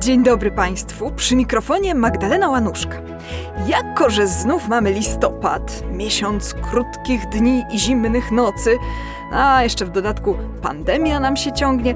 Dzień dobry Państwu, przy mikrofonie Magdalena Łanuszka. Jako, że znów mamy listopad, miesiąc krótkich dni i zimnych nocy, a jeszcze w dodatku pandemia nam się ciągnie,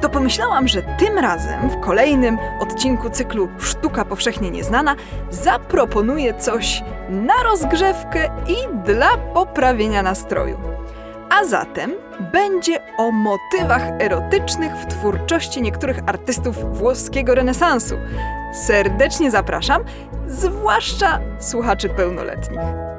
to pomyślałam, że tym razem w kolejnym odcinku cyklu Sztuka Powszechnie Nieznana zaproponuję coś na rozgrzewkę i dla poprawienia nastroju. A zatem będzie o motywach erotycznych w twórczości niektórych artystów włoskiego renesansu. Serdecznie zapraszam, zwłaszcza słuchaczy pełnoletnich.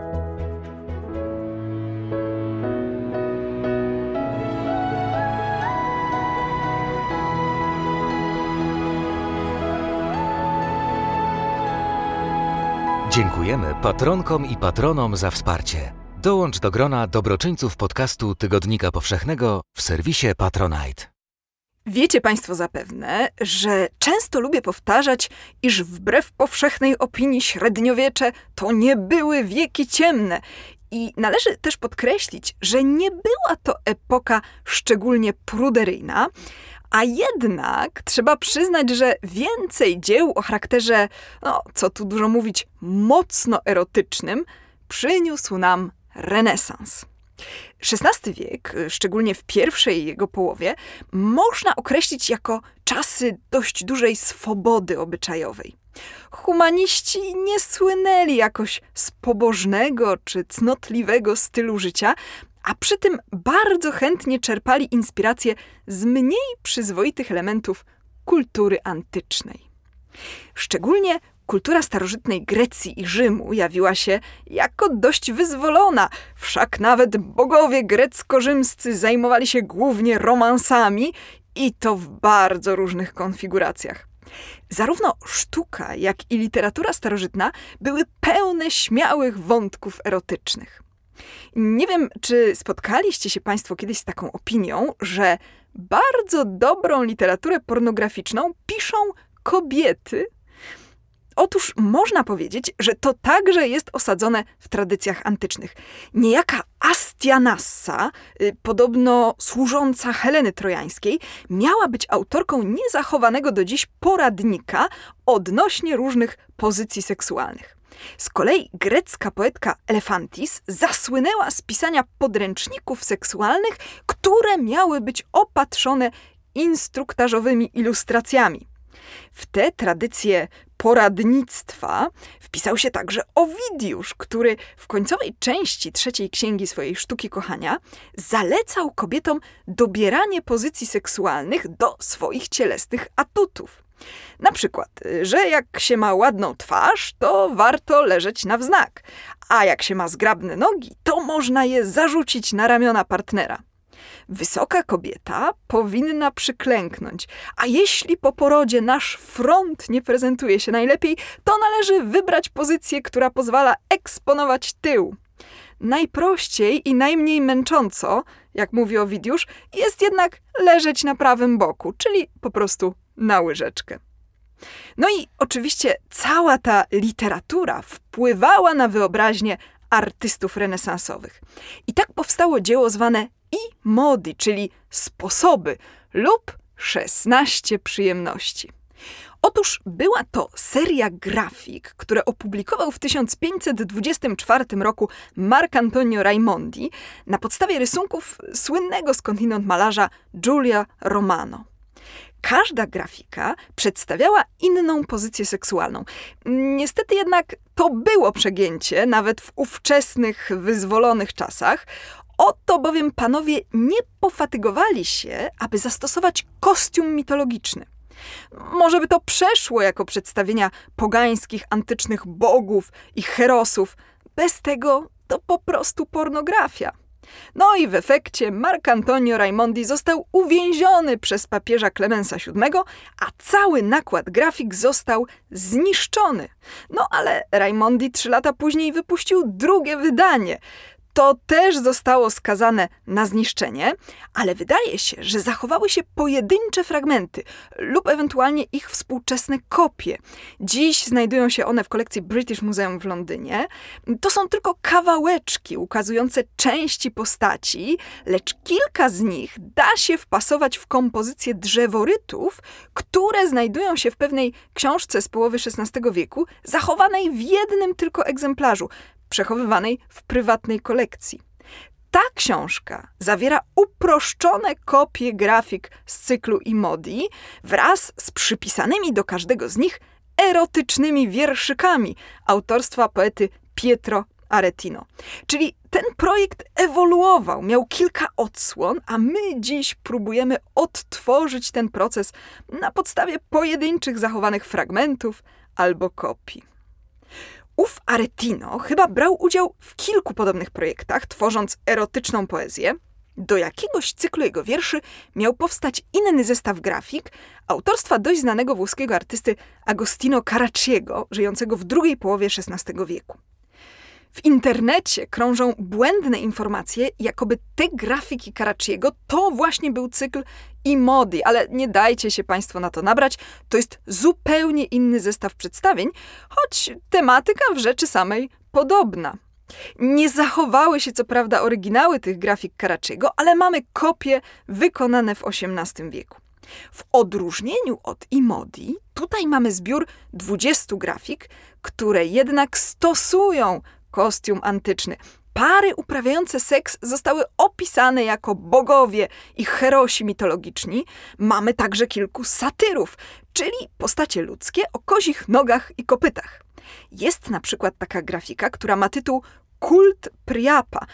Dziękujemy patronkom i patronom za wsparcie. Dołącz do grona dobroczyńców podcastu Tygodnika Powszechnego w serwisie Patronite. Wiecie Państwo zapewne, że często lubię powtarzać, iż wbrew powszechnej opinii średniowiecze to nie były wieki ciemne. I należy też podkreślić, że nie była to epoka szczególnie pruderyjna, a jednak trzeba przyznać, że więcej dzieł o charakterze, no co tu dużo mówić, mocno erotycznym, przyniósł nam renesans. XVI wiek, szczególnie w pierwszej jego połowie, można określić jako czasy dość dużej swobody obyczajowej. Humaniści nie słynęli jakoś z pobożnego czy cnotliwego stylu życia, a przy tym bardzo chętnie czerpali inspirację z mniej przyzwoitych elementów kultury antycznej. Szczególnie kultura starożytnej Grecji i Rzymu jawiła się jako dość wyzwolona, wszak nawet bogowie grecko-rzymscy zajmowali się głównie romansami i to w bardzo różnych konfiguracjach. Zarówno sztuka, jak i literatura starożytna były pełne śmiałych wątków erotycznych. Nie wiem, czy spotkaliście się Państwo kiedyś z taką opinią, że bardzo dobrą literaturę pornograficzną piszą kobiety. Otóż można powiedzieć, że to także jest osadzone w tradycjach antycznych. Niejaka Astianassa, y, podobno służąca Heleny Trojańskiej, miała być autorką niezachowanego do dziś poradnika odnośnie różnych pozycji seksualnych. Z kolei grecka poetka Elefantis zasłynęła z pisania podręczników seksualnych, które miały być opatrzone instruktażowymi ilustracjami. W te tradycje poradnictwa wpisał się także Owidiusz, który w końcowej części trzeciej księgi swojej sztuki kochania zalecał kobietom dobieranie pozycji seksualnych do swoich cielesnych atutów. Na przykład, że jak się ma ładną twarz, to warto leżeć na wznak, a jak się ma zgrabne nogi, to można je zarzucić na ramiona partnera. Wysoka kobieta powinna przyklęknąć, a jeśli po porodzie nasz front nie prezentuje się najlepiej, to należy wybrać pozycję, która pozwala eksponować tył. Najprościej i najmniej męcząco, jak mówi Owidiusz, jest jednak leżeć na prawym boku, czyli po prostu na łyżeczkę. No i oczywiście cała ta literatura wpływała na wyobraźnię artystów renesansowych. I tak powstało dzieło zwane i mody, czyli sposoby lub 16 przyjemności. Otóż była to seria grafik, które opublikował w 1524 roku Marc Antonio Raimondi na podstawie rysunków słynnego skądinąd malarza Giulia Romano. Każda grafika przedstawiała inną pozycję seksualną. Niestety jednak to było przegięcie, nawet w ówczesnych, wyzwolonych czasach. Oto bowiem panowie nie pofatygowali się, aby zastosować kostium mitologiczny. Może by to przeszło jako przedstawienia pogańskich, antycznych bogów i herosów. Bez tego to po prostu pornografia. No i w efekcie Marc Antonio Raimondi został uwięziony przez papieża Klemensa VII, a cały nakład grafik został zniszczony. No ale Raimondi trzy lata później wypuścił drugie wydanie. To też zostało skazane na zniszczenie, ale wydaje się, że zachowały się pojedyncze fragmenty lub ewentualnie ich współczesne kopie. Dziś znajdują się one w kolekcji British Museum w Londynie. To są tylko kawałeczki ukazujące części postaci, lecz kilka z nich da się wpasować w kompozycję drzeworytów, które znajdują się w pewnej książce z połowy XVI wieku, zachowanej w jednym tylko egzemplarzu, przechowywanej w prywatnej kolekcji. Ta książka zawiera uproszczone kopie grafik z cyklu Imodi wraz z przypisanymi do każdego z nich erotycznymi wierszykami autorstwa poety Pietro Aretino. Czyli ten projekt ewoluował, miał kilka odsłon, a my dziś próbujemy odtworzyć ten proces na podstawie pojedynczych zachowanych fragmentów albo kopii. Ów Aretino chyba brał udział w kilku podobnych projektach, tworząc erotyczną poezję. Do jakiegoś cyklu jego wierszy miał powstać inny zestaw grafik autorstwa dość znanego włoskiego artysty Agostino Caracciego, żyjącego w drugiej połowie XVI wieku. W internecie krążą błędne informacje, jakoby te grafiki Caracciego to właśnie był cykl i mody, ale nie dajcie się Państwo na to nabrać. To jest zupełnie inny zestaw przedstawień, choć tematyka w rzeczy samej podobna. Nie zachowały się co prawda oryginały tych grafik Caracciego, ale mamy kopie wykonane w XVIII wieku. W odróżnieniu od Imodi, tutaj mamy zbiór 20 grafik, które jednak stosują kostium antyczny. Pary uprawiające seks zostały opisane jako bogowie i herosi mitologiczni. Mamy także kilku satyrów, czyli postacie ludzkie o kozich nogach i kopytach. Jest na przykład taka grafika, która ma tytuł kult Priapa.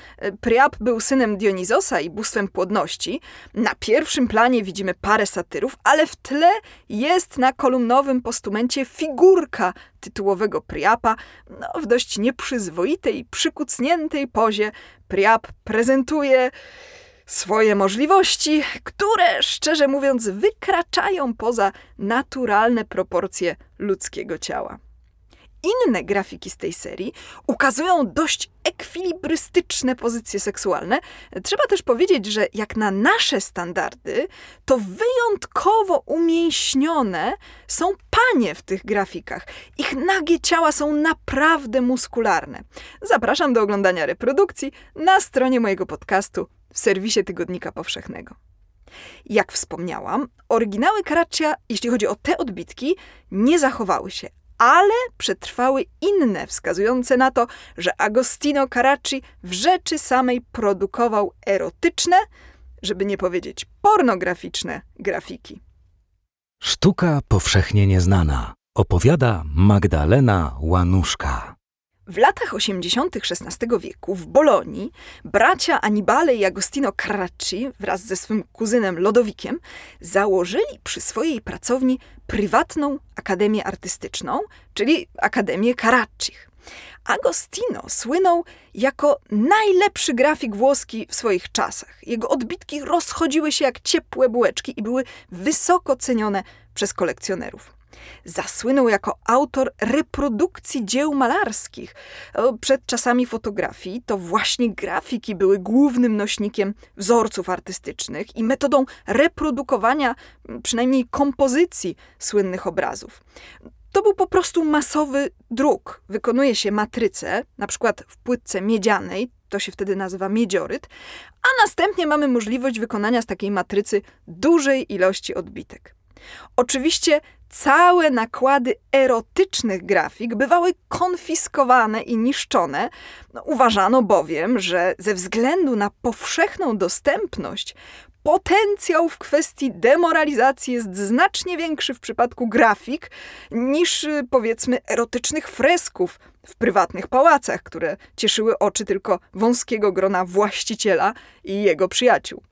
Priap był synem Dionizosa i bóstwem płodności. Na pierwszym planie widzimy parę satyrów, ale w tle jest na kolumnowym postumencie figurka tytułowego Priapa. No, w dość nieprzyzwoitej, przykucniętej pozie Priap prezentuje swoje możliwości, które, szczerze mówiąc, wykraczają poza naturalne proporcje ludzkiego ciała. Inne grafiki z tej serii ukazują dość ekwilibrystyczne pozycje seksualne. Trzeba też powiedzieć, że jak na nasze standardy, to wyjątkowo umięśnione są panie w tych grafikach. Ich nagie ciała są naprawdę muskularne. Zapraszam do oglądania reprodukcji na stronie mojego podcastu w serwisie Tygodnika Powszechnego. Jak wspomniałam, oryginały Caraccia, jeśli chodzi o te odbitki, nie zachowały się, ale przetrwały inne, wskazujące na to, że Agostino Caracci w rzeczy samej produkował erotyczne, żeby nie powiedzieć pornograficzne grafiki. Sztuka powszechnie nieznana. Opowiada Magdalena Łanuszka. W latach 80. XVI wieku w Bolonii bracia Annibale i Agostino Carracci wraz ze swym kuzynem Lodowikiem założyli przy swojej pracowni prywatną akademię artystyczną, czyli Akademię Carraccich. Agostino słynął jako najlepszy grafik włoski w swoich czasach. Jego odbitki rozchodziły się jak ciepłe bułeczki i były wysoko cenione przez kolekcjonerów. Zasłynął jako autor reprodukcji dzieł malarskich. Przed czasami fotografii to właśnie grafiki były głównym nośnikiem wzorców artystycznych i metodą reprodukowania przynajmniej kompozycji słynnych obrazów. To był po prostu masowy druk. Wykonuje się matrycę, na przykład w płytce miedzianej, to się wtedy nazywa miedzioryt, a następnie mamy możliwość wykonania z takiej matrycy dużej ilości odbitek. Oczywiście całe nakłady erotycznych grafik bywały konfiskowane i niszczone. No, uważano bowiem, że ze względu na powszechną dostępność potencjał w kwestii demoralizacji jest znacznie większy w przypadku grafik niż powiedzmy erotycznych fresków w prywatnych pałacach, które cieszyły oczy tylko wąskiego grona właściciela i jego przyjaciół.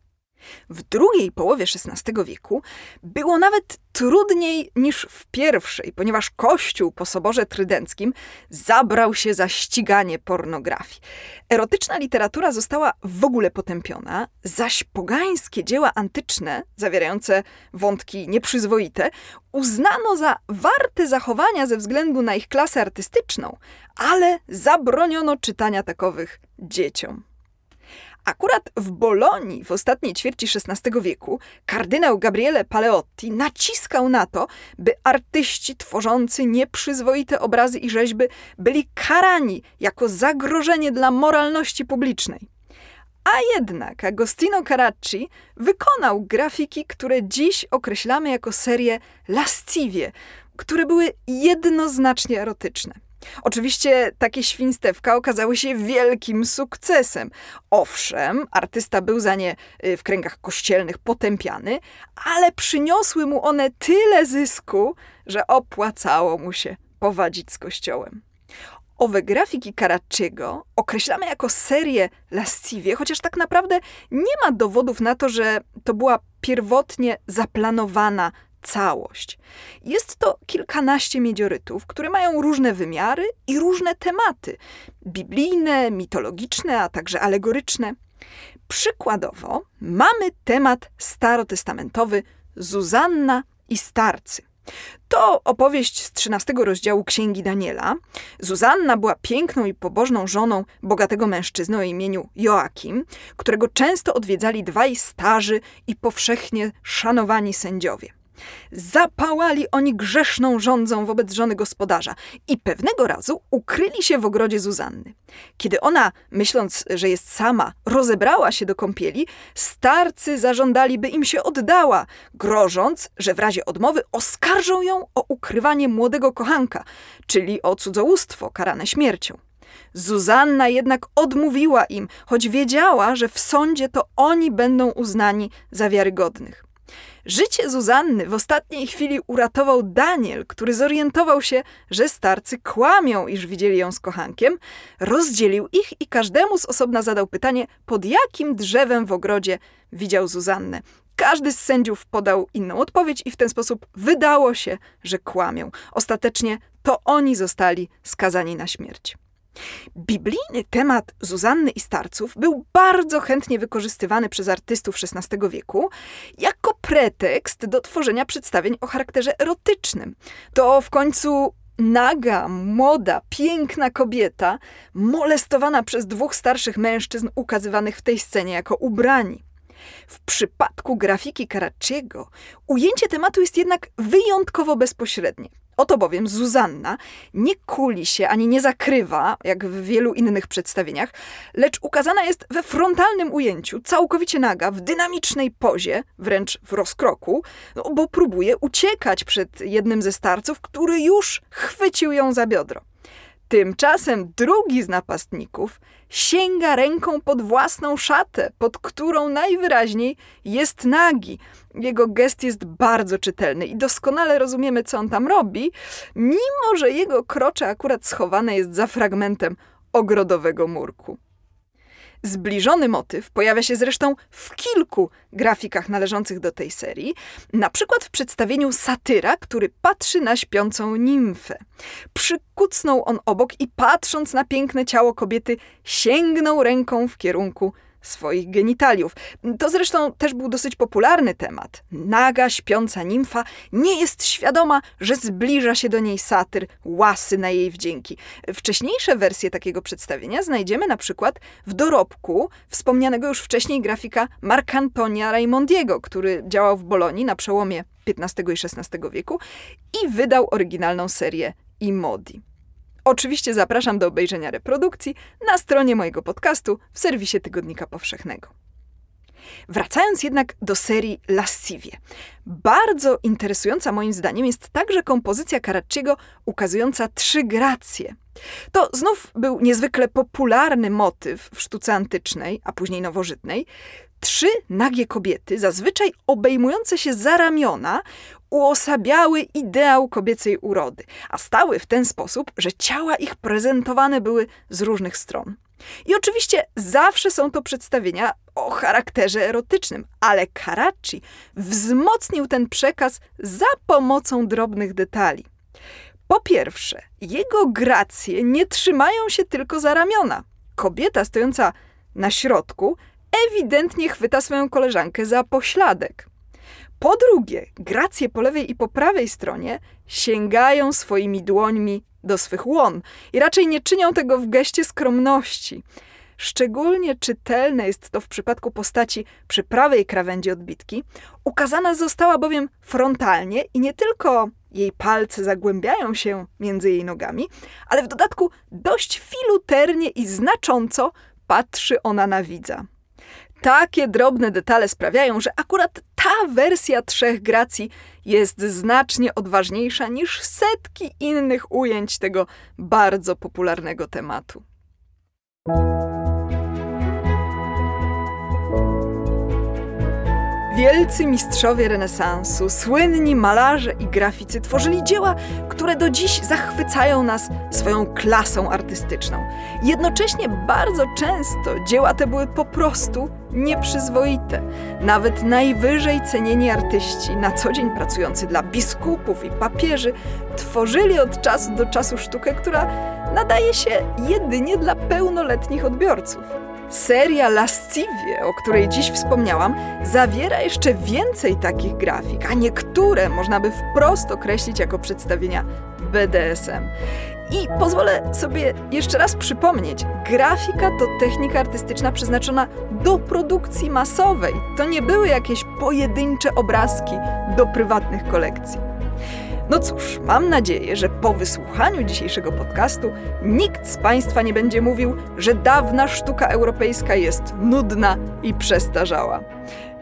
W drugiej połowie XVI wieku było nawet trudniej niż w pierwszej, ponieważ Kościół po Soborze Trydenckim zabrał się za ściganie pornografii. Erotyczna literatura została w ogóle potępiona, zaś pogańskie dzieła antyczne, zawierające wątki nieprzyzwoite, uznano za warte zachowania ze względu na ich klasę artystyczną, ale zabroniono czytania takowych dzieciom. Akurat w Bolonii w ostatniej ćwierci XVI wieku kardynał Gabriele Paleotti naciskał na to, by artyści tworzący nieprzyzwoite obrazy i rzeźby byli karani jako zagrożenie dla moralności publicznej. A jednak Agostino Caracci wykonał grafiki, które dziś określamy jako serię lasciwie, które były jednoznacznie erotyczne. Oczywiście takie świństewka okazały się wielkim sukcesem. Owszem, artysta był za nie y, w kręgach kościelnych potępiany, ale przyniosły mu one tyle zysku, że opłacało mu się powadzić z kościołem. Owe grafiki Caracciego określamy jako serię lasciwie, chociaż tak naprawdę nie ma dowodów na to, że to była pierwotnie zaplanowana całość. Jest to kilkanaście miedziorytów, które mają różne wymiary i różne tematy biblijne, mitologiczne, a także alegoryczne. Przykładowo mamy temat starotestamentowy Zuzanna i starcy. To opowieść z 13 rozdziału Księgi Daniela. Zuzanna była piękną i pobożną żoną bogatego mężczyzny o imieniu Joakim, którego często odwiedzali dwaj starzy i powszechnie szanowani sędziowie. Zapałali oni grzeszną rządzą wobec żony gospodarza i pewnego razu ukryli się w ogrodzie Zuzanny. Kiedy ona, myśląc, że jest sama, rozebrała się do kąpieli, starcy zażądali, by im się oddała, grożąc, że w razie odmowy oskarżą ją o ukrywanie młodego kochanka, czyli o cudzołóstwo karane śmiercią. Zuzanna jednak odmówiła im, choć wiedziała, że w sądzie to oni będą uznani za wiarygodnych. Życie Zuzanny w ostatniej chwili uratował Daniel, który zorientował się, że starcy kłamią, iż widzieli ją z kochankiem, rozdzielił ich i każdemu z osobna zadał pytanie, pod jakim drzewem w ogrodzie widział Zuzannę. Każdy z sędziów podał inną odpowiedź i w ten sposób wydało się, że kłamią. Ostatecznie to oni zostali skazani na śmierć. Biblijny temat Zuzanny i starców był bardzo chętnie wykorzystywany przez artystów XVI wieku jako pretekst do tworzenia przedstawień o charakterze erotycznym. To w końcu naga, młoda, piękna kobieta, molestowana przez dwóch starszych mężczyzn ukazywanych w tej scenie jako ubrani. W przypadku grafiki Caracciego ujęcie tematu jest jednak wyjątkowo bezpośrednie. Oto bowiem Zuzanna nie kuli się ani nie zakrywa, jak w wielu innych przedstawieniach, lecz ukazana jest we frontalnym ujęciu, całkowicie naga, w dynamicznej pozie, wręcz w rozkroku, no, bo próbuje uciekać przed jednym ze starców, który już chwycił ją za biodro. Tymczasem drugi z napastników sięga ręką pod własną szatę, pod którą najwyraźniej jest nagi. Jego gest jest bardzo czytelny i doskonale rozumiemy, co on tam robi, mimo że jego krocze akurat schowane jest za fragmentem ogrodowego murku. Zbliżony motyw pojawia się zresztą w kilku grafikach należących do tej serii, na przykład w przedstawieniu satyra, który patrzy na śpiącą nimfę. Przykucnął on obok i patrząc na piękne ciało kobiety, sięgnął ręką w kierunku swoich genitaliów. To zresztą też był dosyć popularny temat. Naga, śpiąca nimfa nie jest świadoma, że zbliża się do niej satyr, łasy na jej wdzięki. Wcześniejsze wersje takiego przedstawienia znajdziemy na przykład w dorobku wspomnianego już wcześniej grafika Marcantonia Raimondiego, który działał w Bolonii na przełomie XV i XVI wieku i wydał oryginalną serię I Modi. Oczywiście zapraszam do obejrzenia reprodukcji na stronie mojego podcastu w serwisie Tygodnika Powszechnego. Wracając jednak do serii Lasciwie. Bardzo interesująca moim zdaniem jest także kompozycja Caracciego ukazująca trzy gracje. To znów był niezwykle popularny motyw w sztuce antycznej, a później nowożytnej. Trzy nagie kobiety, zazwyczaj obejmujące się za ramiona, uosabiały ideał kobiecej urody, a stały w ten sposób, że ciała ich prezentowane były z różnych stron. I oczywiście zawsze są to przedstawienia o charakterze erotycznym, ale Caracci wzmocnił ten przekaz za pomocą drobnych detali. Po pierwsze, jego gracje nie trzymają się tylko za ramiona. Kobieta stojąca na środku ewidentnie chwyta swoją koleżankę za pośladek. Po drugie, gracje po lewej i po prawej stronie sięgają swoimi dłońmi do swych łon i raczej nie czynią tego w geście skromności. szczególnie czytelne jest to w przypadku postaci przy prawej krawędzi odbitki, ukazana została bowiem frontalnie i nie tylko jej palce zagłębiają się między jej nogami, ale w dodatku dość filuternie i znacząco patrzy ona na widza. Takie drobne detale sprawiają, że akurat ta wersja trzech gracji jest znacznie odważniejsza niż setki innych ujęć tego bardzo popularnego tematu. Wielcy mistrzowie renesansu, słynni malarze i graficy tworzyli dzieła, które do dziś zachwycają nas swoją klasą artystyczną. Jednocześnie bardzo często dzieła te były po prostu nieprzyzwoite. Nawet najwyżej cenieni artyści, na co dzień pracujący dla biskupów i papieży, tworzyli od czasu do czasu sztukę, która nadaje się jedynie dla pełnoletnich odbiorców. Seria Lasciwie, o której dziś wspomniałam, zawiera jeszcze więcej takich grafik, a niektóre można by wprost określić jako przedstawienia BDSM. I pozwolę sobie jeszcze raz przypomnieć, grafika to technika artystyczna przeznaczona do produkcji masowej. To nie były jakieś pojedyncze obrazki do prywatnych kolekcji. No cóż, mam nadzieję, że po wysłuchaniu dzisiejszego podcastu nikt z Państwa nie będzie mówił, że dawna sztuka europejska jest nudna i przestarzała.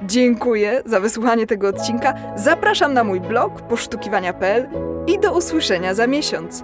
Dziękuję za wysłuchanie tego odcinka. Zapraszam na mój blog posztukiwania.pl i do usłyszenia za miesiąc.